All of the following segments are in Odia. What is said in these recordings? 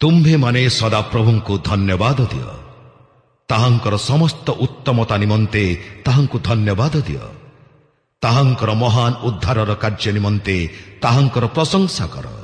ତୁମ୍ଭେମାନେ ସଦାପ୍ରଭୁଙ୍କୁ ଧନ୍ୟବାଦ ଦିଅ। ତାହାଙ୍କର ସମସ୍ତ ଉତ୍ତମତା ନିମନ୍ତେ ତାହାଙ୍କୁ ଧନ୍ୟବାଦ ଦିଅ। ତାହାଙ୍କର ମହାନ ଉଦ୍ଧାରର କାର୍ଯ୍ୟ ନିମନ୍ତେ ତାହାଙ୍କର ପ୍ରଶଂସା କର।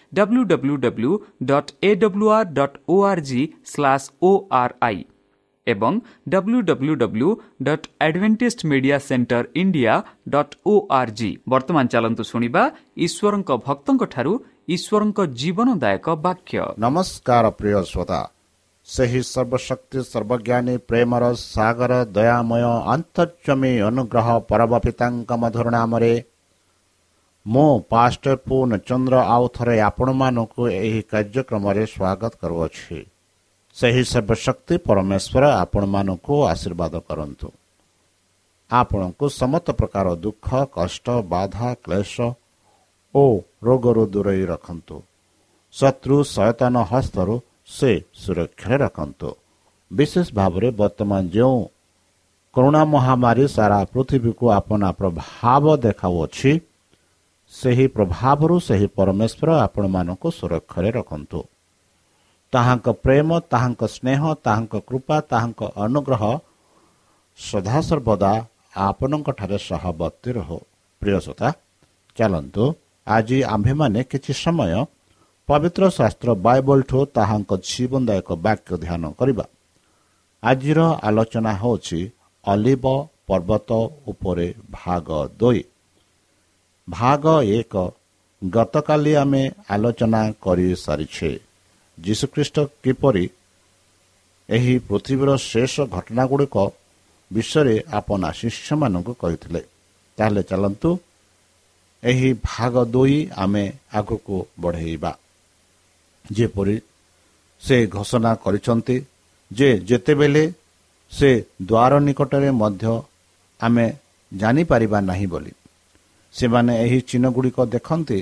O R G slash O R I ଏବଂ W W W dot Adventist Media Centre India dot O R G ବର୍ତ୍ତମାନ ଚାଲନ୍ତୁ ଶୁଣିବା ଈଶ୍ୱରଙ୍କ ଜୀବନଦାୟକ ବାକ୍ୟ ନମସ୍କାର ସର୍ବଜ୍ଞାନୀ ପ୍ରେମର ସାଗର ଦୟାମୟ ଅନ୍ତର୍ଜମୀ ଅନୁଗ୍ରହ ପରବ ପିତାଙ୍କ ମଧୁର ମୁଁ ପାଷ୍ଟର ପୂର୍ଣ୍ଣଚନ୍ଦ୍ର ଆଉ ଥରେ ଆପଣମାନଙ୍କୁ ଏହି କାର୍ଯ୍ୟକ୍ରମରେ ସ୍ୱାଗତ କରୁଅଛି। ସେହି ସର୍ବଶକ୍ତି ପରମେଶ୍ୱର ଆପଣମାନଙ୍କୁ ଆଶୀର୍ବାଦ କରନ୍ତୁ। ଆପଣଙ୍କୁ ସମସ୍ତ ପ୍ରକାର ଦୁଃଖ କଷ୍ଟ ବାଧା କ୍ଲେଶ ଓ ରୋଗରୁ ଦୂରେଇ ରଖନ୍ତୁ। ଶତ୍ରୁ ସୟତାନ ହସ୍ତରୁ ସେ ସୁରକ୍ଷାରେ ରଖନ୍ତୁ। ବିଶେଷ ଭାବରେ ବର୍ତ୍ତମାନ ଯେଉଁ କରୋନା ମହାମାରୀ ସାରା ପୃଥିବୀକୁ ଆପଣା ପ୍ରଭାବ ଦେଖାଉଅଛି ସେହି ପ୍ରଭାବରୁ ସେହି ପରମେଶ୍ୱର ଆପଣମାନଙ୍କୁ ସୁରକ୍ଷାରେ ରଖନ୍ତୁ। ତାହାଙ୍କ ପ୍ରେମ ତାହାଙ୍କ ସ୍ନେହ ତାହାଙ୍କ କୃପା ତାହାଙ୍କ ଅନୁଗ୍ରହ ସଦାସର୍ବଦା ଆପଣଙ୍କଠାରେ ସହବର୍ତ୍ତୀ ରହୁ। ପ୍ରିୟସତା ଚାଲନ୍ତୁ। ଆଜି ଆମ୍ଭେମାନେ କିଛି ସମୟ ପବିତ୍ର ଶାସ୍ତ୍ର ବାଇବଲଠୁ ତାହାଙ୍କ ଜୀବନଦାୟକ ବାକ୍ୟ ଧ୍ୟାନ କରିବା। ଆଜିର ଆଲୋଚନା ହେଉଛି ଅଲିବ ପର୍ବତ ଉପରେ ଭାଗ ଦୁଇ। ଭାଗ ଏକ। ଗତକାଲି ଆମେ ଆଲୋଚନା କରିସାରିଛେ। ଯୀଶୁଖ୍ରୀଷ୍ଟ କିପରି ଏହି ପୃଥିବୀର ଶେଷ ଘଟଣାଗୁଡ଼ିକ ବିଷୟରେ ଆପଣା ଶିଷ୍ୟମାନଙ୍କୁ କହିଥିଲେ ତାହେଲେ ଚାଲନ୍ତୁ ଏହି ଭାଗ ଦୁଇ ଆମେ ଆଗକୁ ବଢ଼େଇବା। ଯେପରି ସେ ଘୋଷଣା କରିଛନ୍ତି ଯେ ଯେତେବେଳେ ସେ ଦ୍ୱାର ନିକଟରେ ମଧ୍ୟ ଆମେ ଜାଣିପାରିବା ନାହିଁ ବୋଲି। ସେମାନେ ଏହି ଚିହ୍ନଗୁଡ଼ିକ ଦେଖନ୍ତି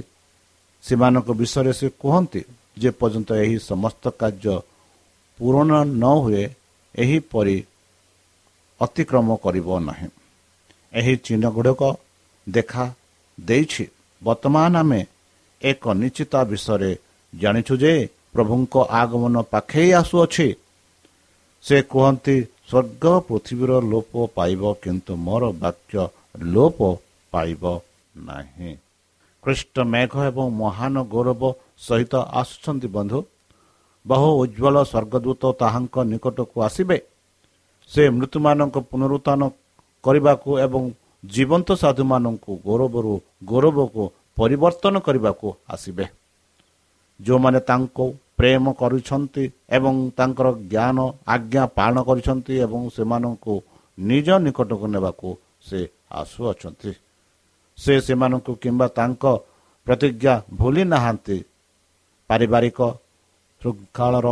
ସେମାନଙ୍କ ବିଷୟରେ ସେ କୁହନ୍ତି ଯେପର୍ଯ୍ୟନ୍ତ ଏହି ସମସ୍ତ କାର୍ଯ୍ୟ ପୂରଣ ନ ହୁଏ ଏହିପରି ଅତିକ୍ରମ କରିବ ନାହିଁ। ଏହି ଚିହ୍ନଗୁଡ଼ିକ ଦେଖା ଦେଇଛି। ବର୍ତ୍ତମାନ ଆମେ ଏକ ନିଶ୍ଚିତ ବିଷୟରେ ଜାଣିଛୁ ଯେ ପ୍ରଭୁଙ୍କ ଆଗମନ ପାଖେଇ ଆସୁଅଛି। ସେ କୁହନ୍ତି ସ୍ୱର୍ଗ ପୃଥିବୀର ଲୋପ ପାଇବ କିନ୍ତୁ ମୋର ବାକ୍ୟ ଲୋପ ପାଇବ ନାହିଁ। ଖ୍ରୀଷ୍ଟ ମେଘ ଏବଂ ମହାନ ଗୌରବ ସହିତ ଆସୁଛନ୍ତି ବନ୍ଧୁ। ବହୁ ଉଜ୍ଜଳ ସ୍ୱର୍ଗଦୂତ ତାହାଙ୍କ ନିକଟକୁ ଆସିବେ। ସେ ମୃତ୍ୟୁମାନଙ୍କ ପୁନରୁତ୍ଥାନ କରିବାକୁ ଏବଂ ଜୀବନ୍ତ ସାଧୁମାନଙ୍କୁ ଗୌରବରୁ ଗୌରବକୁ ପରିବର୍ତ୍ତନ କରିବାକୁ ଆସିବେ। ଯେଉଁମାନେ ତାଙ୍କୁ ପ୍ରେମ କରୁଛନ୍ତି ଏବଂ ତାଙ୍କର ଜ୍ଞାନ ଆଜ୍ଞା ପାଳନ କରିଛନ୍ତି ଏବଂ ସେମାନଙ୍କୁ ନିଜ ନିକଟକୁ ନେବାକୁ ସେ ଆସୁଅଛନ୍ତି। ସେ ସେମାନଙ୍କୁ କିମ୍ବା ତାଙ୍କ ପ୍ରତିଜ୍ଞା ଭୁଲି ନାହାନ୍ତି। ପାରିବାରିକ ଶୃଙ୍ଖଳାର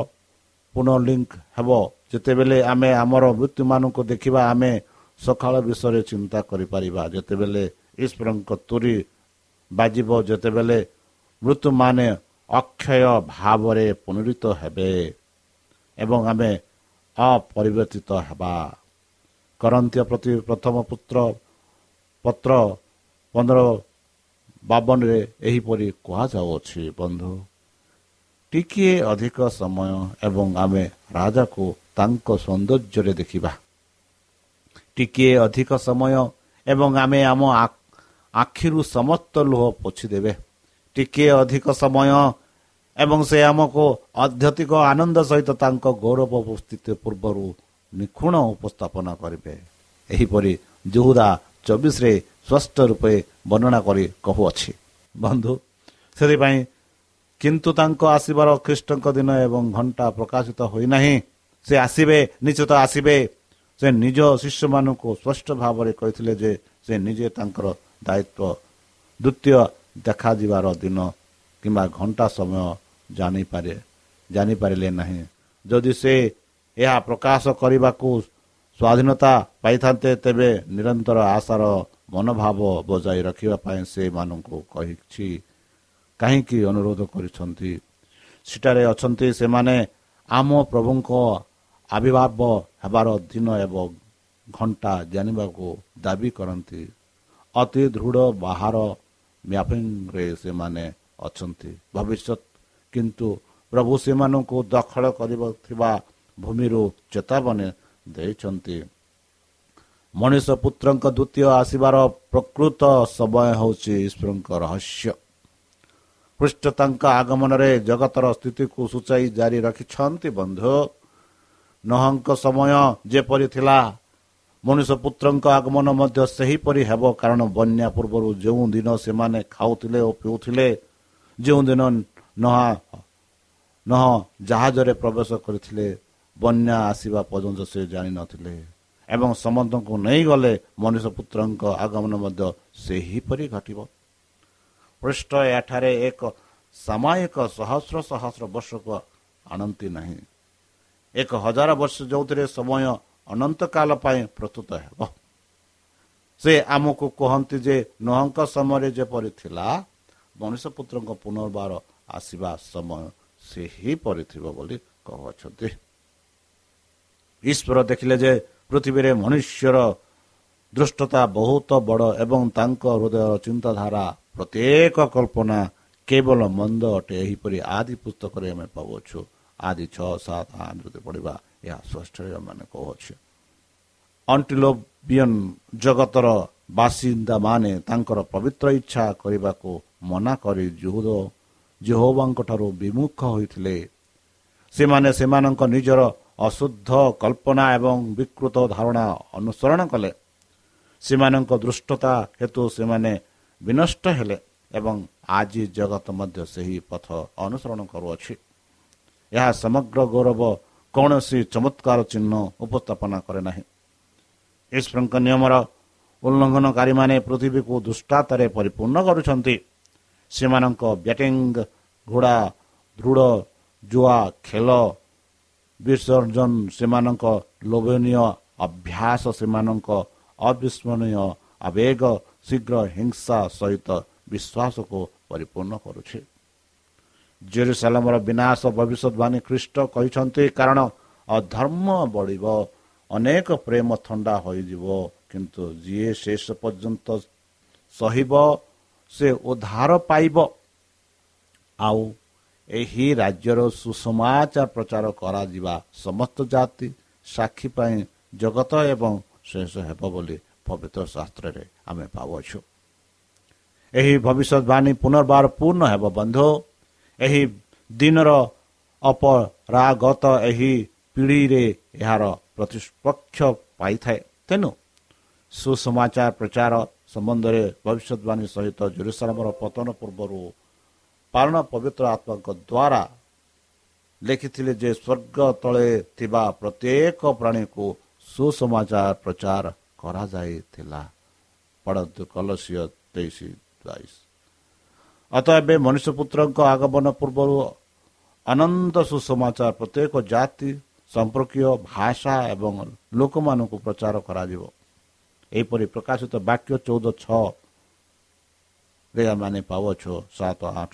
ପୁନଃଲିଙ୍କ ହେବ। ଯେତେବେଳେ ଆମେ ଆମର ମୃତ୍ୟୁମାନଙ୍କୁ ଦେଖିବା ଆମେ ସକାଳ ବିଷୟରେ ଚିନ୍ତା କରିପାରିବା। ଯେତେବେଳେ ଈଶ୍ୱରଙ୍କ ତୁରି ବାଜିବ ଯେତେବେଳେ ମୃତ୍ୟୁମାନେ ଅକ୍ଷୟ ଭାବରେ ପୁନରିତ ହେବେ ଏବଂ ଆମେ ଅପରିବର୍ତ୍ତିତ ହେବା। କରନ୍ତୀୟ ପ୍ରତି ପ୍ରଥମ ପୁତ୍ର ପତ୍ର ପନ୍ଦର ବାବନରେ ଏହିପରି କୁହାଯାଉଅଛି ବନ୍ଧୁ ଟିକିଏ ଅଧିକ ସମୟ ଏବଂ ଆମେ ରାଜାକୁ ତାଙ୍କ ସୌନ୍ଦର୍ଯ୍ୟରେ ଦେଖିବା। ଟିକିଏ ଅଧିକ ସମୟ ଏବଂ ଆମେ ଆମ ଆଖିରୁ ସମସ୍ତ ଲୁହ ପୋଛିଦେବେ। ଟିକିଏ ଅଧିକ ସମୟ ଏବଂ ସେ ଆମକୁ ଅଧ୍ୟତିକ ଆନନ୍ଦ ସହିତ ତାଙ୍କ ଗୌରବ ଉପସ୍ଥିତି ପୂର୍ବରୁ ନିଖୁଣ ଉପସ୍ଥାପନ କରିବେ। ଏହିପରି ଜୁହୁଦା ଚବିଶରେ ସ୍ପଷ୍ଟ ରୂପେ ବର୍ଣ୍ଣନା କରି କହୁଅଛି। ବନ୍ଧୁ ସେଥିପାଇଁ କିନ୍ତୁ ତାଙ୍କ ଆସିବାର ଖ୍ରୀଷ୍ଟଙ୍କ ଦିନ ଏବଂ ଘଣ୍ଟା ପ୍ରକାଶିତ ହୋଇନାହିଁ ସେ ଆସିବେ ନିଶ୍ଚିତ ଆସିବେ। ସେ ନିଜ ଶିଷ୍ୟମାନଙ୍କୁ ସ୍ପଷ୍ଟ ଭାବରେ କହିଥିଲେ ଯେ ସେ ନିଜେ ତାଙ୍କର ଦାୟିତ୍ୱ ଦ୍ୱିତୀୟ ଦେଖାଯିବାର ଦିନ କିମ୍ବା ଘଣ୍ଟା ସମୟ ଜାଣିପାରେ ଜାଣିପାରିଲେ ନାହିଁ। ଯଦି ସେ ଏହା ପ୍ରକାଶ କରିବାକୁ ସ୍ୱାଧୀନତା ପାଇଥାନ୍ତେ ତେବେ ନିରନ୍ତର ଆଶାର ମନୋଭାବ ବଜାଇ ରଖିବା ପାଇଁ ସେମାନଙ୍କୁ କହିଛି କାହିଁକି ଅନୁରୋଧ କରିଛନ୍ତି? ସେଠାରେ ଅଛନ୍ତି ସେମାନେ ଆମ ପ୍ରଭୁଙ୍କ ଆବିର୍ଭାବ ହେବାର ଦିନ ଏବଂ ଘଣ୍ଟା ଜାଣିବାକୁ ଦାବି କରନ୍ତି। ଅତି ଦୃଢ଼ ବାହାର ମ୍ୟାପିଂରେ ସେମାନେ ଅଛନ୍ତି। ଭବିଷ୍ୟତ କିନ୍ତୁ ପ୍ରଭୁ ସେମାନଙ୍କୁ ଦଖଲ କରିବା ଭୂମିରୁ ଚେତାବନୀ ଦେଇଛନ୍ତି। ମଣିଷ ପୁତ୍ରଙ୍କ ଦ୍ୱିତୀୟ ଆସିବାର ପ୍ରକୃତ ସମୟ ହେଉଛି ଈଶ୍ୱରଙ୍କ ରହସ୍ୟ। ପୃଷ୍ଠ ତାଙ୍କ ଆଗମନରେ ଜଗତର ସ୍ଥିତିକୁ ସୂଚାଇ ଜାରି ରଖିଛନ୍ତି ବନ୍ଧୁ। ନହଙ୍କ ସମୟ ଯେପରି ଥିଲା ମଣିଷ ପୁତ୍ରଙ୍କ ଆଗମନ ମଧ୍ୟ ସେହିପରି ହେବ। କାରଣ ବନ୍ୟା ପୂର୍ବରୁ ଯେଉଁ ଦିନ ସେମାନେ ଖାଉଥିଲେ ଓ ପିଉଥିଲେ ଯେଉଁ ଦିନ ନହା ନହ ଜାହାଜରେ ପ୍ରବେଶ କରିଥିଲେ ବନ୍ୟା ଆସିବା ପର୍ଯ୍ୟନ୍ତ ସେ ଜାଣିନଥିଲେ। ଏବଂ ସମସ୍ତଙ୍କୁ ନେଇଗଲେ ମଣିଷ ପୁତ୍ରଙ୍କ ଆଗମନ ମଧ୍ୟ ସେହିପରି ଘଟିବ। ପୃଷ୍ଠ ଏଠାରେ ଏକ ସାମୟିକ ସହସ୍ର ସହସ୍ର ବର୍ଷକୁ ଆଣନ୍ତି ନାହିଁ। ଏକ ହଜାର ବର୍ଷ ଯେଉଁଥିରେ ସମୟ ଅନନ୍ତକାଳ ପାଇଁ ପ୍ରସ୍ତୁତ ହେବ ସେ ଆମକୁ କୁହନ୍ତି ଯେ ନହଙ୍କ ସମୟରେ ଯେପରି ଥିଲା ମଣିଷ ପୁତ୍ରଙ୍କ ପୁନର୍ବାର ଆସିବା ସମୟ ସେହିପରି ଥିବ ବୋଲି କହୁଅଛନ୍ତି। ଈଶ୍ୱର ଦେଖିଲେ ଯେ ପୃଥିବୀରେ ମନୁଷ୍ୟର ଦୃଷ୍ଟତା ବହୁତ ବଡ଼ ଏବଂ ତାଙ୍କ ହୃଦୟର ଚିନ୍ତାଧାରା ପ୍ରତ୍ୟେକ କଳ୍ପନା କେବଳ ମନ୍ଦ ଅଟେ ଏହିପରି ଆଦି ପୁସ୍ତକରେ ଆମେ ପାଉଅଛୁ ଆଦି ଛଅ ସାତ ଆଠ ଯଦି ପଢ଼ିବା ଏହା ସ୍ପଷ୍ଟରେ ମାନେ କହୁଅଛୁ ଅଣ୍ଟିଲୋବିୟନ ଜଗତର ବାସିନ୍ଦାମାନେ ତାଙ୍କର ପବିତ୍ର ଇଚ୍ଛା କରିବାକୁ ମନା କରି ଜୁହୁଦ ଜେହୋବାଙ୍କ ଠାରୁ ବିମୁଖ ହୋଇଥିଲେ ସେମାନେ ସେମାନଙ୍କ ନିଜର ଅଶୁଦ୍ଧ କଳ୍ପନା ଏବଂ ବିକୃତ ଧାରଣା ଅନୁସରଣ କଲେ। ସେମାନଙ୍କ ଦୃଷ୍ଟତା ହେତୁ ସେମାନେ ବିନଷ୍ଟ ହେଲେ ଏବଂ ଆଜି ଜଗତ ମଧ୍ୟ ସେହି ପଥ ଅନୁସରଣ କରୁଅଛି। ଏହା ସମଗ୍ର ଗୌରବ କୌଣସି ଚମତ୍କାର ଚିହ୍ନ ଉପସ୍ଥାପନା କରେ ନାହିଁ। ଈଶ୍ୱରଙ୍କ ନିୟମର ଉଲ୍ଲଙ୍ଘନକାରୀମାନେ ପୃଥିବୀକୁ ଦୁଷ୍ଟାତାରେ ପରିପୂର୍ଣ୍ଣ କରୁଛନ୍ତି। ସେମାନଙ୍କ ବ୍ୟାଟିଂ ଘୋଡ଼ା ଦୃଢ଼ ଜୁଆ ଖେଳ ବିସର୍ଜନ ସେମାନଙ୍କ ଲୋଭନୀୟ ଅଭ୍ୟାସ ସେମାନଙ୍କ ଅବିସ୍ମରଣୀୟ ଆବେଗ ଶୀଘ୍ର ହିଂସା ସହିତ ବିଶ୍ୱାସକୁ ପରିପୂର୍ଣ୍ଣ କରୁଛି। ଜେରୁସାଲାମର ବିନାଶ ଭବିଷ୍ୟତବାଣୀ ଖ୍ରୀଷ୍ଟ କହିଛନ୍ତି କାରଣ ଅଧର୍ମ ବଢ଼ିବ ଅନେକ ପ୍ରେମ ଥଣ୍ଡା ହୋଇଯିବ କିନ୍ତୁ ଯିଏ ଶେଷ ପର୍ଯ୍ୟନ୍ତ ସହିବ ସେ ଉଦ୍ଧାର ପାଇବ। ଆଉ ଏହି ରାଜ୍ୟର ସୁସମାଚାର ପ୍ରଚାର କରାଯିବା ସମସ୍ତ ଜାତି ସାକ୍ଷୀ ପାଇଁ ଜଗତ ଏବଂ ଶେଷ ହେବ ବୋଲି ପବିତ୍ର ଶାସ୍ତ୍ରରେ ଆମେ ପାଉଅଛୁ। ଏହି ଭବିଷ୍ୟତବାଣୀ ପୁନର୍ବାର ପୂର୍ଣ୍ଣ ହେବ ବନ୍ଧୁ। ଏହି ଦିନର ଅପରାଗତ ଏହି ପିଢ଼ିରେ ଏହାର ପ୍ରତିପକ୍ଷ ପାଇଥାଏ। ତେଣୁ ସୁସମାଚାର ପ୍ରଚାର ସମ୍ବନ୍ଧରେ ଭବିଷ୍ୟତବାଣୀ ସହିତ ଜେରୁସାଲାମର ପତନ ପୂର୍ବରୁ ପାଳନ ପବିତ୍ର ଆତ୍ମାଙ୍କ ଦ୍ୱାରା ଲେଖିଥିଲେ ଯେ ସ୍ୱର୍ଗ ତଳେ ଥିବା ପ୍ରତ୍ୟେକ ପ୍ରାଣୀକୁ ସୁସମାଚାର ପ୍ରଚାର କରାଯାଇଥିଲା। ପଢ଼ନ୍ତୁ କଲସିୟ ତେଇଶ ବାଇଶ। ଅତ ଏବେ ମନୁଷ୍ୟ ପୁତ୍ରଙ୍କ ଆଗମନ ପୂର୍ବରୁ ଅନନ୍ତ ସୁସମାଚାର ପ୍ରତ୍ୟେକ ଜାତି ସମ୍ପର୍କୀୟ ଭାଷା ଏବଂ ଲୋକମାନଙ୍କୁ ପ୍ରଚାର କରାଯିବ। ଏହିପରି ପ୍ରକାଶିତ ବାକ୍ୟ ଚଉଦ ଛଅରେ ଆମେ ପାଉଛୁ ସାତ ଆଠ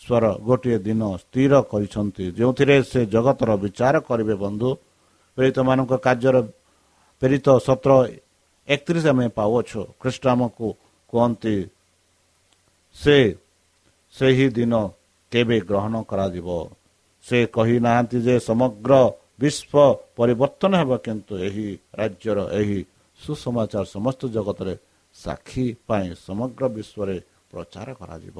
ସ୍ୱର ଗୋଟିଏ ଦିନ ସ୍ଥିର କରିଛନ୍ତି। ଯେଉଁଥିରେ ସେ ଜଗତର ବିଚାର କରିବେ ବନ୍ଧୁ ପ୍ରେରିତମାନଙ୍କ କାର୍ଯ୍ୟର ପ୍ରେରିତ ସତର ଏକତିରିଶ ଆମେ ପାଉଅଛୁ। ଖ୍ରୀଷ୍ଟ ଆମକୁ କୁହନ୍ତି ସେ ସେହି ଦିନ କେବେ ଗ୍ରହଣ କରାଯିବ? ସେ କହିନାହାନ୍ତି ଯେ ସମଗ୍ର ବିଶ୍ୱ ପରିବର୍ତ୍ତନ ହେବ କିନ୍ତୁ ଏହି ରାଜ୍ୟର ଏହି ସୁସମାଚାର ସମସ୍ତ ଜଗତରେ ସାକ୍ଷୀ ପାଇଁ ସମଗ୍ର ବିଶ୍ୱରେ ପ୍ରଚାର କରାଯିବ।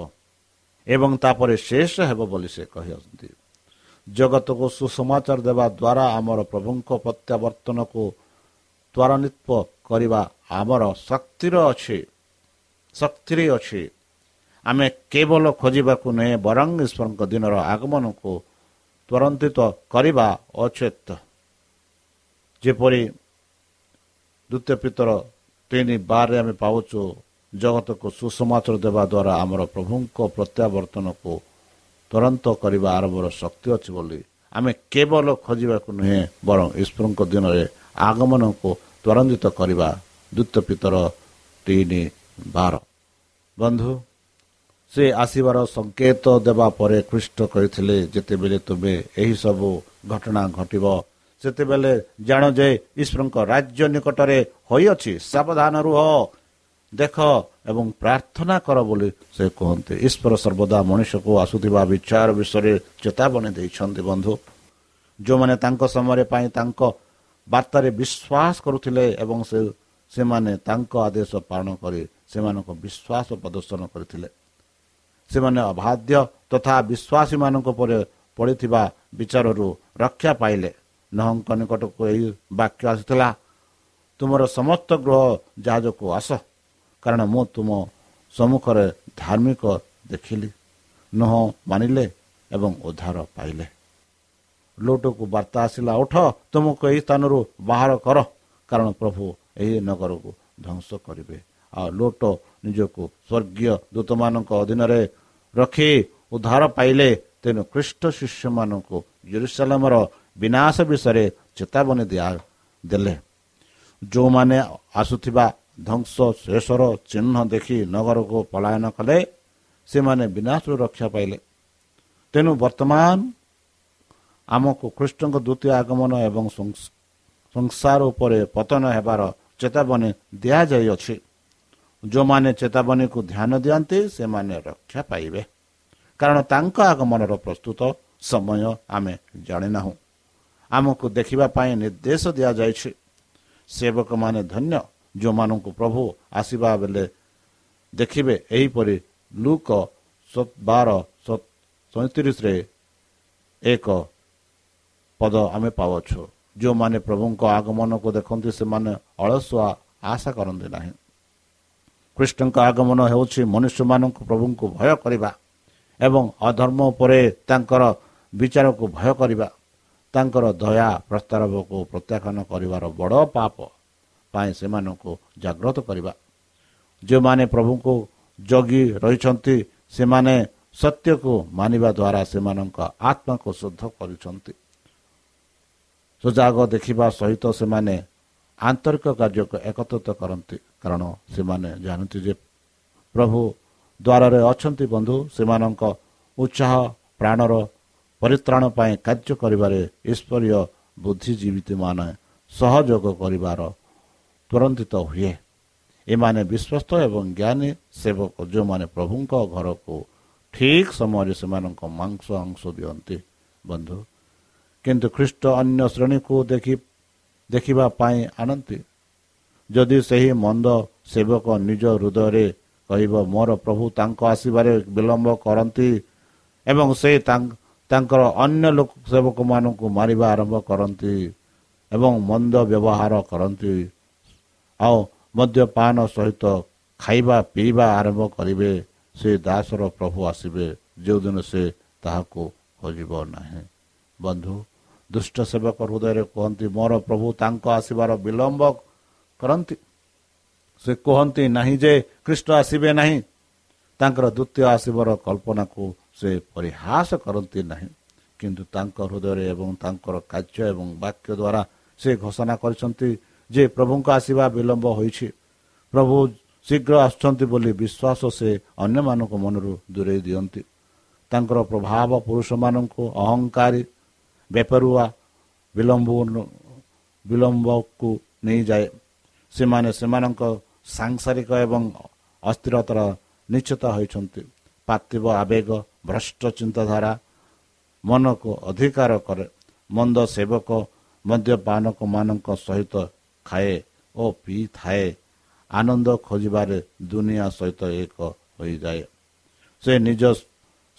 ଏବଂ ତାପରେ ଶେଷ ହେବ ବୋଲି ସେ କହିଛନ୍ତି। ଜଗତକୁ ସୁସମାଚାର ଦେବା ଦ୍ୱାରା ଆମର ପ୍ରଭୁଙ୍କ ପ୍ରତ୍ୟାବର୍ତ୍ତନକୁ ତ୍ୱରାନ୍ୱିତ କରିବା ଆମର ଶକ୍ତିର ଅଛି। ଶକ୍ତିରେ ଅଛି। ଆମେ କେବଳ ଖୋଜିବାକୁ ନୁହେଁ ବରଂ ଈଶ୍ୱରଙ୍କ ଦିନର ଆଗମନକୁ ତ୍ୱରାନ୍ୱିତ କରିବା ଅଚେତ। ଯେପରି ଦ୍ୱିତୀୟ ପିତର ତିନି ବାରରେ ଆମେ ପାଉଛୁ ଜଗତକୁ ସୁସମାଚାର ଦେବା ଦ୍ୱାରା ଆମର ପ୍ରଭୁଙ୍କ ପ୍ରତ୍ୟାବର୍ତ୍ତନକୁ ତୁରନ୍ତ କରିବା ଆରମ୍ଭର ଶକ୍ତି ଅଛି ବୋଲି ଆମେ କେବଳ ଖୋଜିବାକୁ ନୁହେଁ ବରଂ ଈଶ୍ୱରଙ୍କ ଦିନରେ ଆଗମନକୁ ତ୍ୱରାନ୍ୱିତ କରିବା ଦ୍ୱିତୀୟ ପିତର ତିନି ବାର। ବନ୍ଧୁ ସେ ଆସିବାର ସଂକେତ ଦେବା ପରେ ଖ୍ରୀଷ୍ଟ କହିଥିଲେ ଯେତେବେଳେ ତୁମେ ଏହି ସବୁ ଘଟଣା ଘଟିବ ସେତେବେଳେ ଜାଣ ଯେ ଈଶ୍ୱରଙ୍କ ରାଜ୍ୟ ନିକଟରେ ହୋଇଅଛି ସାବଧାନ ରୁହ। ଦେଖ ଏବଂ ପ୍ରାର୍ଥନା କର ବୋଲି ସେ କୁହନ୍ତି। ଈଶ୍ୱର ସର୍ବଦା ମଣିଷକୁ ଆସୁଥିବା ବିଚାର ବିଷୟରେ ଚେତାବନୀ ଦେଇଛନ୍ତି ବନ୍ଧୁ। ଯେଉଁମାନେ ତାଙ୍କ ସମୟରେ ପାଇଁ ତାଙ୍କ ବାର୍ତ୍ତାରେ ବିଶ୍ୱାସ କରୁଥିଲେ ଏବଂ ସେ ସେମାନେ ତାଙ୍କ ଆଦେଶ ପାଳନ କରି ସେମାନଙ୍କ ବିଶ୍ୱାସ ପ୍ରଦର୍ଶନ କରିଥିଲେ। ସେମାନେ ଅବାଧ୍ୟ ତଥା ବିଶ୍ୱାସୀମାନଙ୍କ ଉପରେ ପଡ଼ିଥିବା ବିଚାରରୁ ରକ୍ଷା ପାଇଲେ। ନହଙ୍କ ନିକଟକୁ ଏହି ବାକ୍ୟ ଆସିଥିଲା ତୁମର ସମସ୍ତ ଗୃହ ଜାହାଜକୁ ଆସ। କାରଣ ମୁଁ ତୁମ ସମ୍ମୁଖରେ ଧାର୍ମିକ ଦେଖିଲି ନୁହ ମାନିଲେ ଏବଂ ଉଦ୍ଧାର ପାଇଲେ। ଲୋଟକୁ ବାର୍ତ୍ତା ଆସିଲା ଉଠ ତୁମକୁ ଏହି ସ୍ଥାନରୁ ବାହାର କର କାରଣ ପ୍ରଭୁ ଏହି ନଗରକୁ ଧ୍ୱଂସ କରିବେ। ଆଉ ଲୋଟ ନିଜକୁ ସ୍ୱର୍ଗୀୟ ଦୂତମାନଙ୍କ ଅଧୀନରେ ରଖି ଉଦ୍ଧାର ପାଇଲେ ତେଣୁ ଖ୍ରୀଷ୍ଟ ଶିଷ୍ୟମାନଙ୍କୁ ଜେରୁସାଲାମର ବିନାଶ ବିଷୟରେ ଚେତାବନୀ ଦିଆ ଦେଲେ। ଯେଉଁମାନେ ଆସୁଥିବା ଧ୍ୱଂସ ଶେଷର ଚିହ୍ନ ଦେଖି ନଗରକୁ ପଳାୟନ କଲେ ସେମାନେ ବିନାଶରୁ ରକ୍ଷା ପାଇଲେ। ତେଣୁ ବର୍ତ୍ତମାନ ଆମକୁ ଖ୍ରୀଷ୍ଟଙ୍କ ଦ୍ୱିତୀୟ ଆଗମନ ଏବଂ ସଂସ- ସଂସାର ଉପରେ ପତନ ହେବାର ଚେତାବନୀ ଦିଆଯାଇଅଛି। ଯେଉଁମାନେ ଚେତାବନୀକୁ ଧ୍ୟାନ ଦିଅନ୍ତି ସେମାନେ ରକ୍ଷା ପାଇବେ। କାରଣ ତାଙ୍କ ଆଗମନର ପ୍ରସ୍ତୁତ ସମୟ ଆମେ ଜାଣିନାହୁଁ। ଆମକୁ ଦେଖିବା ପାଇଁ ନିର୍ଦ୍ଦେଶ ଦିଆଯାଇଛି। ସେବକମାନେ ଧନ୍ୟ। ଯେଉଁମାନଙ୍କୁ ପ୍ରଭୁ ଆସିବା ବେଳେ ଦେଖିବେ ଏହିପରି ଲୁକ ବାର ସଇଁତିରିଶରେ ଏକ ପଦ ଆମେ ପାଉଛୁ ଯେଉଁମାନେ ପ୍ରଭୁଙ୍କ ଆଗମନକୁ ଦେଖନ୍ତି ସେମାନେ ଅଳସୁଆ ଆଶା କରନ୍ତି ନାହିଁ। କୃଷ୍ଣଙ୍କ ଆଗମନ ହେଉଛି ମନୁଷ୍ୟମାନଙ୍କୁ ପ୍ରଭୁଙ୍କୁ ଭୟ କରିବା ଏବଂ ଅଧର୍ମ ଉପରେ ତାଙ୍କର ବିଚାରକୁ ଭୟ କରିବା। ତାଙ୍କର ଦୟା ପ୍ରସ୍ତାବକୁ ପ୍ରତ୍ୟାଖ୍ୟାନ କରିବାର ବଡ଼ ପାପ। ପାଇଁ ସେମାନଙ୍କୁ ଜାଗ୍ରତ କରିବା। ଯେଉଁମାନେ ପ୍ରଭୁଙ୍କୁ ଜଗି ରହିଛନ୍ତି ସେମାନେ ସତ୍ୟକୁ ମାନିବା ଦ୍ୱାରା ସେମାନଙ୍କ ଆତ୍ମାକୁ ଶୁଦ୍ଧ କରୁଛନ୍ତି। ସୁଯାଗ ଦେଖିବା ସହିତ ସେମାନେ ଆନ୍ତରିକ କାର୍ଯ୍ୟକୁ ଏକତ୍ରିତ କରନ୍ତି କାରଣ ସେମାନେ ଜାଣନ୍ତି ଯେ ପ୍ରଭୁ ଦ୍ୱାରରେ ଅଛନ୍ତି ବନ୍ଧୁ ସେମାନଙ୍କ ଉତ୍ସାହ ପ୍ରାଣର ପରିତ୍ରାଣ ପାଇଁ କାର୍ଯ୍ୟ କରିବାରେ ଈଶ୍ୱରୀୟ ବୁଦ୍ଧିଜୀବୀମାନେ ସହଯୋଗ କରିବାର ତ୍ୱରାନ୍ୱିତ ହୁଏ। ଏମାନେ ବିଶ୍ୱସ୍ତ ଏବଂ ଜ୍ଞାନୀ ସେବକ ଯେଉଁମାନେ ପ୍ରଭୁଙ୍କ ଘରକୁ ଠିକ୍ ସମୟରେ ସେମାନଙ୍କ ମାଂସ ଅଂଶ ଦିଅନ୍ତି ବନ୍ଧୁ। କିନ୍ତୁ ଖ୍ରୀଷ୍ଟ ଅନ୍ୟ ଶ୍ରେଣୀକୁ ଦେଖି ଦେଖିବା ପାଇଁ ଆଣନ୍ତି। ଯଦି ସେହି ମନ୍ଦ ସେବକ ନିଜ ହୃଦୟରେ କହିବ ମୋର ପ୍ରଭୁ ତାଙ୍କ ଆସିବାରେ ବିଳମ୍ବ କରନ୍ତି ଏବଂ ସେ ତାଙ୍କ- ତାଙ୍କର ଅନ୍ୟ ଲୋକ ସେବକମାନଙ୍କୁ ମାରିବା ଆରମ୍ଭ କରନ୍ତି ଏବଂ ମନ୍ଦ ବ୍ୟବହାର କରନ୍ତି ଆଉ ମଦ୍ୟପାନ ସହିତ ଖାଇବା ପିଇବା ଆରମ୍ଭ କରିବେ ସେ ଦାସର ପ୍ରଭୁ ଆସିବେ ଯେଉଁଦିନ ସେ ତାହାକୁ ଖୋଜିବ ନାହିଁ। ବନ୍ଧୁ ଦୁଷ୍ଟ ସେବକ ହୃଦୟରେ କୁହନ୍ତି ମୋର ପ୍ରଭୁ ତାଙ୍କ ଆସିବାର ବିଳମ୍ବ କରନ୍ତି। ସେ କୁହନ୍ତି ନାହିଁ ଯେ ଖ୍ରୀଷ୍ଟ ଆସିବେ ନାହିଁ। ତାଙ୍କର ଦ୍ୱିତୀୟ ଆସିବାର କଳ୍ପନାକୁ ସେ ପରିହାସ କରନ୍ତି ନାହିଁ। କିନ୍ତୁ ତାଙ୍କ ହୃଦୟରେ ଏବଂ ତାଙ୍କର କାର୍ଯ୍ୟ ଏବଂ ବାକ୍ୟ ଦ୍ୱାରା ସେ ଘୋଷଣା କରିଛନ୍ତି ଯେ ପ୍ରଭୁଙ୍କ ଆସିବା ବିଳମ୍ବ ହୋଇଛି। ପ୍ରଭୁ ଶୀଘ୍ର ଆସୁଛନ୍ତି ବୋଲି ବିଶ୍ୱାସ ସେ ଅନ୍ୟମାନଙ୍କ ମନରୁ ଦୂରେଇ ଦିଅନ୍ତି। ତାଙ୍କର ପ୍ରଭାବ ପୁରୁଷମାନଙ୍କୁ ଅହଙ୍କାରୀ ବେପରୁଆ ବିଳମ୍ବ ବିଳମ୍ବକୁ ନେଇଯାଏ। ସେମାନେ ସେମାନଙ୍କ ସାଂସାରିକ ଏବଂ ଅସ୍ଥିରତାର ନିଶ୍ଚିତ ହୋଇଛନ୍ତି। ପାର୍ଥିବ ଆବେଗ ଭ୍ରଷ୍ଟ ଚିନ୍ତାଧାରା ମନକୁ ଅଧିକାର କରେ। ମନ୍ଦ ସେବକ ମଦ୍ୟପାନକମାନଙ୍କ ସହିତ ଖାଏ ଓ ପିଇଥାଏ। ଆନନ୍ଦ ଖୋଜିବାରେ ଦୁନିଆ ସହିତ ଏକ ହୋଇଯାଏ। ସେ ନିଜ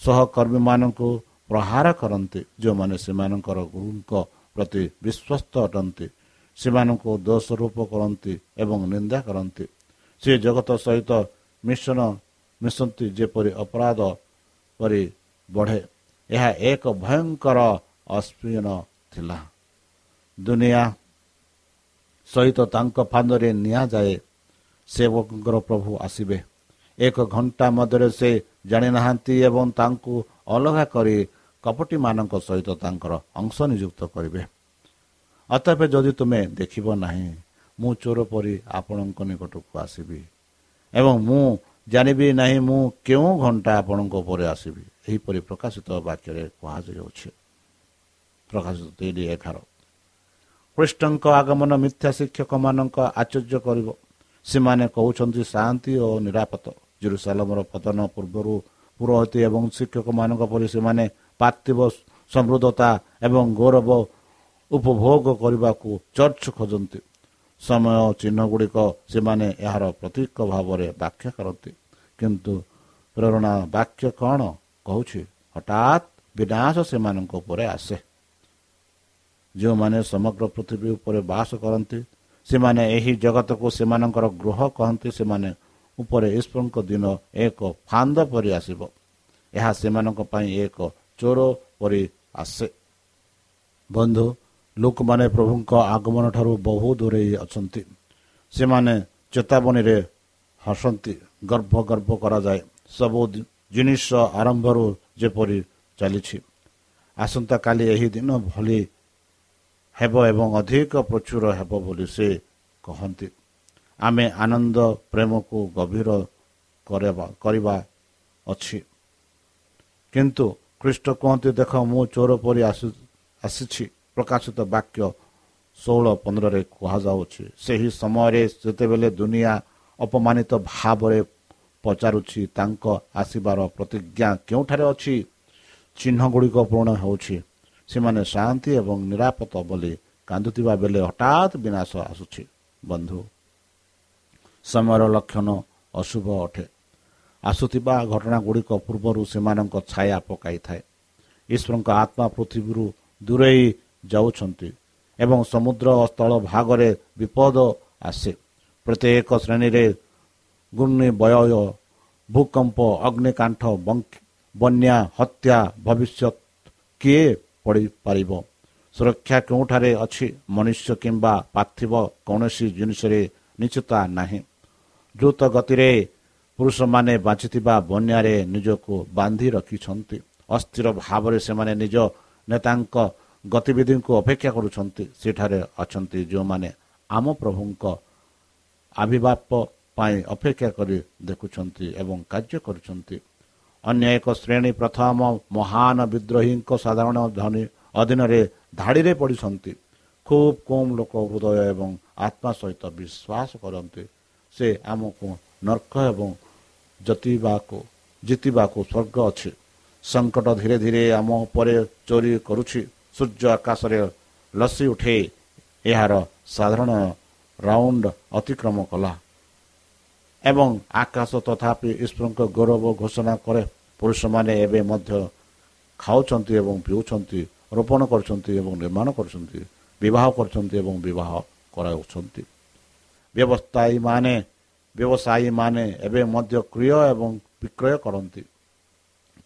ସହକର୍ମୀମାନଙ୍କୁ ପ୍ରହାର କରନ୍ତି ଯେଉଁମାନେ ସେମାନଙ୍କର ଗୁରୁଙ୍କ ପ୍ରତି ବିଶ୍ୱସ୍ତ ଅଟନ୍ତି। ସେମାନଙ୍କୁ ଦୋଷାରୋପ କରନ୍ତି ଏବଂ ନିନ୍ଦା କରନ୍ତି। ସେ ଜଗତ ସହିତ ମିଶ୍ରଣ ମିଶନ୍ତି ଯେପରି ଅପରାଧ ପରି ବଢ଼େ। ଏହା ଏକ ଭୟଙ୍କର ଅସ୍ପୀନ ଥିଲା। ଦୁନିଆ ସହିତ ତାଙ୍କ ଫାନ୍ଦରେ ନିଆଯାଏ ସେବକଙ୍କର ପ୍ରଭୁ ଆସିବେ। ଏକ ଘଣ୍ଟା ମଧ୍ୟରେ ସେ ଜାଣିନାହାନ୍ତି ଏବଂ ତାଙ୍କୁ ଅଲଗା କରି କପଟିମାନଙ୍କ ସହିତ ତାଙ୍କର ଅଂଶ ନିଯୁକ୍ତ କରିବେ। ଅତଏବ ଯଦି ତୁମେ ଦେଖିବ ନାହିଁ ମୁଁ ଚୋର ପରି ଆପଣଙ୍କ ନିକଟକୁ ଆସିବି ଏବଂ ମୁଁ ଜାଣିବି ନାହିଁ ମୁଁ କେଉଁ ଘଣ୍ଟା ଆପଣଙ୍କ ଉପରେ ଆସିବି। ଏହିପରି ପ୍ରକାଶିତ ବାକ୍ୟରେ କୁହାଯାଉଛି। ପ୍ରକାଶିତ ତିନି ଏଗାର। ଖ୍ରୀଷ୍ଟଙ୍କ ଆଗମନ ମିଥ୍ୟା ଶିକ୍ଷକମାନଙ୍କ ଆଚର୍ଯ୍ୟ କରିବ। ସେମାନେ କହୁଛନ୍ତି ଶାନ୍ତି ଓ ନିରାପଦ ଜେରୁସାଲମର ପତନ ପୂର୍ବରୁ ପୁରୋହିତ ଏବଂ ଶିକ୍ଷକମାନଙ୍କ ପରି ସେମାନେ ପାର୍ଥିବ ସମୃଦ୍ଧତା ଏବଂ ଗୌରବ ଉପଭୋଗ କରିବାକୁ ଚର୍ଚ୍ଚ ଖୋଜନ୍ତି। ସମୟ ଚିହ୍ନ ଗୁଡ଼ିକ ସେମାନେ ଏହାର ପ୍ରତୀକ ଭାବରେ ବ୍ୟାଖ୍ୟା କରନ୍ତି। କିନ୍ତୁ ପ୍ରେରଣା ବାକ୍ୟ କ'ଣ କହୁଛି? ହଠାତ୍ ବିନାଶ ସେମାନଙ୍କ ଉପରେ ଆସେ। ଯେଉଁମାନେ ସମଗ୍ର ପୃଥିବୀ ଉପରେ ବାସ କରନ୍ତି ସେମାନେ ଏହି ଜଗତକୁ ସେମାନଙ୍କର ଗୃହ କହନ୍ତି ସେମାନେ ଉପରେ ଈଶ୍ୱରଙ୍କ ଦିନ ଏକ ଫାନ୍ଦ ପରି ଆସିବ। ଏହା ସେମାନଙ୍କ ପାଇଁ ଏକ ଚୋର ପରି ଆସେ। ବନ୍ଧୁ ଲୋକମାନେ ପ୍ରଭୁଙ୍କ ଆଗମନ ଠାରୁ ବହୁ ଦୂରେଇ ଅଛନ୍ତି। ସେମାନେ ଚେତାବନୀରେ ହସନ୍ତି ଗର୍ଭ ଗର୍ଭ କରାଯାଏ। ସବୁ ଜିନିଷ ଆରମ୍ଭରୁ ଯେପରି ଚାଲିଛି। ଆସନ୍ତାକାଲି ଏହି ଦିନ ଭଳି ହେବ ଏବଂ ଅଧିକ ପ୍ରଚୁର ହେବ ବୋଲି ସେ କହନ୍ତି। ଆମେ ଆନନ୍ଦ ପ୍ରେମକୁ ଗଭୀର କରିବା ଅଛି। କିନ୍ତୁ ଖ୍ରୀଷ୍ଟ କୁହନ୍ତି ଦେଖ ମୁଁ ଚୋର ପରି ଆସିଛି। ପ୍ରକାଶିତ ବାକ୍ୟ ଷୋହଳ ପନ୍ଦରରେ କୁହାଯାଉଛି ସେହି ସମୟରେ ଯେତେବେଳେ ଦୁନିଆ ଅପମାନିତ ଭାବରେ ପଚାରୁଛି ତାଙ୍କ ଆସିବାର ପ୍ରତିଜ୍ଞା କେଉଁଠାରେ ଅଛି? ଚିହ୍ନ ଗୁଡ଼ିକ ପୂରଣ ହେଉଛି। ସେମାନେ ଶାନ୍ତି ଏବଂ ନିରାପଦ ବୋଲି କାନ୍ଦୁଥିବା ବେଳେ ହଠାତ୍ ବିନାଶ ଆସୁଛି। ବନ୍ଧୁ ସମୟର ଲକ୍ଷଣ ଅଶୁଭ ଅଟେ। ଆସୁଥିବା ଘଟଣା ଗୁଡ଼ିକ ପୂର୍ବରୁ ସେମାନଙ୍କ ଛାୟା ପକାଇଥାଏ। ଈଶ୍ୱରଙ୍କ ଆତ୍ମା ପୃଥିବୀରୁ ଦୂରେଇ ଯାଉଛନ୍ତି ଏବଂ ସମୁଦ୍ର ସ୍ଥଳ ଭାଗରେ ବିପଦ ଆସେ। ପ୍ରତ୍ୟେକ ଶ୍ରେଣୀରେ ଘୂର୍ଣ୍ଣି ବୟ ଭୂକମ୍ପ ଅଗ୍ନିକାଣ୍ଠ ବନ୍ୟା ହତ୍ୟା ଭବିଷ୍ୟତ କିଏ ପଡ଼ିପାରିବ ସୁରକ୍ଷା କେଉଁଠାରେ ଅଛି? ମନୁଷ୍ୟ କିମ୍ବା ପାର୍ଥିବ କୌଣସି ଜିନିଷରେ ନିଶ୍ଚିତ ନାହିଁ। ଦ୍ରୁତ ଗତିରେ ପୁରୁଷମାନେ ବାଞ୍ଚିଥିବା ବନ୍ୟାରେ ନିଜକୁ ବାନ୍ଧି ରଖିଛନ୍ତି। ଅସ୍ଥିର ଭାବରେ ସେମାନେ ନିଜ ନେତାଙ୍କ ଗତିବିଧିଙ୍କୁ ଅପେକ୍ଷା କରୁଛନ୍ତି। ସେଠାରେ ଅଛନ୍ତି ଯେଉଁମାନେ ଆମ ପ୍ରଭୁଙ୍କ ଆବିର୍ଭାବ ପାଇଁ ଅପେକ୍ଷା କରି ଦେଖୁଛନ୍ତି ଏବଂ କାର୍ଯ୍ୟ କରୁଛନ୍ତି। ଅନ୍ୟ ଏକ ଶ୍ରେଣୀ ପ୍ରଥମ ମହାନ ବିଦ୍ରୋହୀଙ୍କ ସାଧାରଣ ଧନୀ ଅଧୀନରେ ଧାଡ଼ିରେ ପଡ଼ିଛନ୍ତି ଖୁବ୍ କମ୍ ଲୋକ ହୃଦୟ ଏବଂ ଆତ୍ମା ସହିତ ବିଶ୍ୱାସ କରନ୍ତି। ସେ ଆମକୁ ନର୍କ ଏବଂ ଜତିବାକୁ ଜିତିବାକୁ ସ୍ୱର୍ଗ ଅଛି। ସଙ୍କଟ ଧୀରେ ଧୀରେ ଆମ ଉପରେ ଚୋରି କରୁଛି। ସୂର୍ଯ୍ୟ ଆକାଶରେ ଲସି ଉଠେ ଏହାର ସାଧାରଣ ରାଉଣ୍ଡ ଅତିକ୍ରମ କଲା। ଏବଂ ଆକାଶ ତଥାପି ଈଶ୍ୱରଙ୍କ ଗୌରବ ଘୋଷଣା କରେ ପୁରୁଷମାନେ ଏବେ ମଧ୍ୟ ଖାଉଛନ୍ତି ଏବଂ ପିଉଛନ୍ତି ରୋପଣ କରୁଛନ୍ତି ଏବଂ ନିର୍ମାଣ କରୁଛନ୍ତି ବିବାହ କରୁଛନ୍ତି ଏବଂ ବିବାହ କରାଉଛନ୍ତି ବ୍ୟବସାୟୀମାନେ ବ୍ୟବସାୟୀମାନେ ଏବେ ମଧ୍ୟ କ୍ରୟ ଏବଂ ବିକ୍ରୟ କରନ୍ତି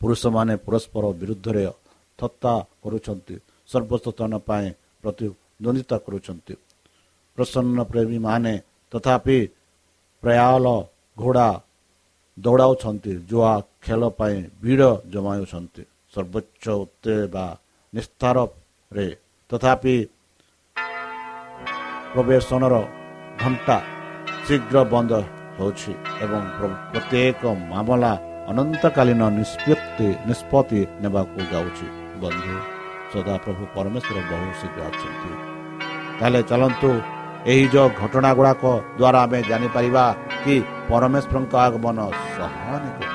ପୁରୁଷମାନେ ପରସ୍ପର ବିରୁଦ୍ଧରେ ଥତ୍ତା କରୁଛନ୍ତି ସର୍ବସ୍ୱତନ ପାଇଁ ପ୍ରତିଦ୍ୱନ୍ଦିତା କରୁଛନ୍ତି ପ୍ରସନ୍ନ ପ୍ରେମୀମାନେ ତଥାପି ପ୍ରାୟାଲ ଘୋଡ଼ା ଦୌଡ଼ାଉଛନ୍ତି ଜୁଆ ଖେଳ ପାଇଁ ଭିଡ଼ ଜମାଉଛନ୍ତି। ସର୍ବୋଚ୍ଚ ଉତ୍ତେ ବା ନିସ୍ତାରରେ ତଥାପି ପ୍ରବେଶନର ଘଣ୍ଟା ଶୀଘ୍ର ବନ୍ଦ ହେଉଛି ଏବଂ ପ୍ରତ୍ୟେକ ମାମଲା ଅନନ୍ତକାଳୀନ ନିଷ୍ପତ୍ତି ନିଷ୍ପତ୍ତି ନେବାକୁ ଯାଉଛି। ବନ୍ଧୁ ସଦାପ୍ରଭୁ ପରମେଶ୍ୱର ବହୁ ଶୀଘ୍ର ଅଛନ୍ତି ତାହେଲେ ଚାଲନ୍ତୁ ଏହି ଯେଉଁ ଘଟଣା ଗୁଡ଼ାକ ଦ୍ୱାରା ଆମେ ଜାଣିପାରିବା କି ପରମେଶ୍ୱରଙ୍କ ଆଗମନ ସହାନୁଭୂତ।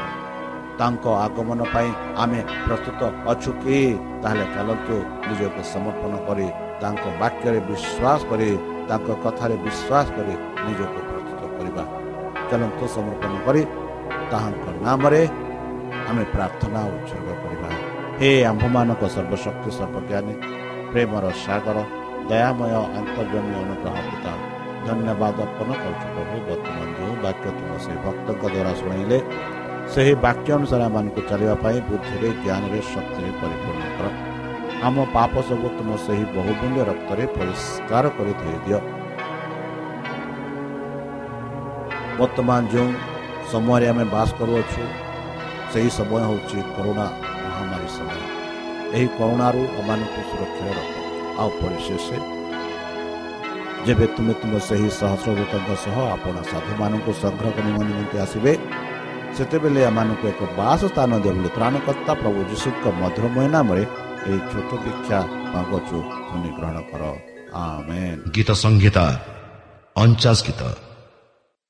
ତାଙ୍କ ଆଗମନ ପାଇଁ ଆମେ ପ୍ରସ୍ତୁତ ଅଛୁ କି? ତାହେଲେ ଚାଲନ୍ତୁ ନିଜକୁ ସମର୍ପଣ କରି ତାଙ୍କ ବାକ୍ୟରେ ବିଶ୍ୱାସ କରି ତାଙ୍କ କଥାରେ ବିଶ୍ୱାସ କରି ନିଜକୁ ପ୍ରସ୍ତୁତ କରିବା। ଚାଲନ୍ତୁ ସମର୍ପଣ କରି ତାହାଙ୍କ ନାମରେ ଆମେ ପ୍ରାର୍ଥନା ଉତ୍ସର୍ଗ କରିବା। ହେ ଆମ୍ଭମାନଙ୍କ ସର୍ବଶକ୍ତି ସର୍ବଜ୍ଞାନୀ ପ୍ରେମର ସାଗର ଦୟାମୟ ଅନ୍ତର୍ଜମୀ ଅନୁଗ୍ରହ ପିତା ଧନ୍ୟବାଦ ଅର୍ପଣ କରୁଛୁ ପ୍ରଭୁ ବର୍ତ୍ତମାନ ଯେଉଁ ବାକ୍ୟ ତୁମ ସେହି ଭକ୍ତଙ୍କ ଦ୍ୱାରା ଶୁଣାଇଲେ ସେହି ବାକ୍ୟ ଅନୁସାରେ ଆମମାନଙ୍କୁ ଚାଲିବା ପାଇଁ ବୁଦ୍ଧିରେ ଜ୍ଞାନରେ ଶକ୍ତିରେ ପରିପୂର୍ଣ୍ଣ କର ଆମ ପାପ ସବୁ ତୁମ ସେହି ବହୁମୂଲ୍ୟ ରକ୍ତରେ ପରିଷ୍କାର କରି ଧୋଇଦିଅ ବର୍ତ୍ତମାନ ଯେଉଁ ସମୟରେ ଆମେ ବାସ କରୁଅଛୁ ସେହି ସମୟ ହେଉଛି କରୁଣା ମହାମାରୀ ସମୟ ଏହି କରୁଣାରୁ ଆମମାନଙ୍କୁ ସୁରକ୍ଷାରେ ରଖ ଆଉ ପରିଶେଷ ଯେବେ ତୁମେ ତୁମ ସେହି ସହସ୍ରଦୂତଙ୍କ ସହ ଆପଣ ସାଧୁମାନଙ୍କୁ ସଂଗ୍ରହ ନିମନ୍ତେ ଆସିବେ ସେତେବେଳେ ଏମାନଙ୍କୁ ଏକ ବାସ ସ୍ଥାନ ଦିଅ ବୋଲି ତ୍ରାଣକର୍ତ୍ତା ପ୍ରଭୁ ଯୀଶୁଙ୍କ ମଧୁରମୟ ନାମରେ ଏହି ଛୋଟ ଭିକ୍ଷା ମାଗୁଛୁ ଶୁଣି ଗ୍ରହଣ କର ଆମେନ୍ ଗୀତ ସଂହିତା ଅଣଚାଶ ଗୀତ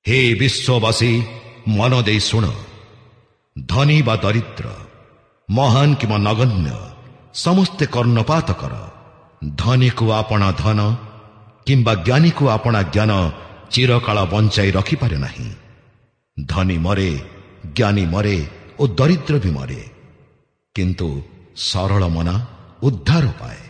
ହେ ବିଶ୍ୱବାସୀ ମନ ଦେଇ ଶୁଣ ଧନୀ ବା ଦରିଦ୍ର ମହାନ କିମ୍ବା ନଗଣ୍ୟ ସମସ୍ତେ କର୍ଣ୍ଣପାତ କର ଧନୀକୁ ଆପଣା ଧନ କିମ୍ବା ଜ୍ଞାନୀକୁ ଆପଣା ଜ୍ଞାନ ଚିରକାଳ ବଞ୍ଚାଇ ରଖିପାରେ ନାହିଁ। ଧନୀ ମରେ ଜ୍ଞାନୀ ମରେ ଓ ଦରିଦ୍ର ବି ମରେ। କିନ୍ତୁ ସରଳ ମନା ଉଦ୍ଧାର ପାଏ।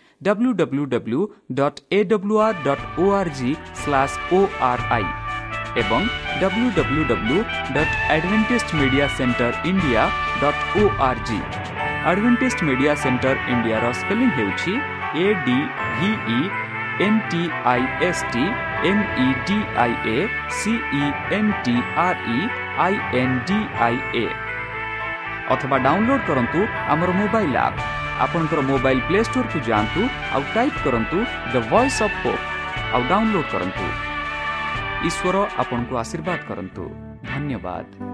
www.awr.org ଓଆର୍ଜି ଏବଂ www.adventistmediacenterindia.org ଆଡଭେଣ୍ଟିସ୍ଡ ମିଡିଆ ସେଣ୍ଟର ଇଣ୍ଡିଆର ସ୍ପେଲିଂ ହେଉଛି A D V N T I S T M E D I A C N T R E I N D I A ଅଥବା ଡାଉନଲୋଡ୍ କରନ୍ତୁ ଆମର ମୋବାଇଲ୍ ଆପ୍ ଆପଣଙ୍କର ମୋବାଇଲ୍ ପ୍ଲେ ଷ୍ଟୋରକୁ ଯାଆନ୍ତୁ ଆଉ ଟାଇପ୍ କରନ୍ତୁ ଦ ଭଏସ୍ ଅଫ୍ ହୋପ୍ ଆଉ ଡାଉନଲୋଡ୍ କରନ୍ତୁ। ଈଶ୍ୱର ଆପଣଙ୍କୁ ଆଶୀର୍ବାଦ କରନ୍ତୁ। ଧନ୍ୟବାଦ।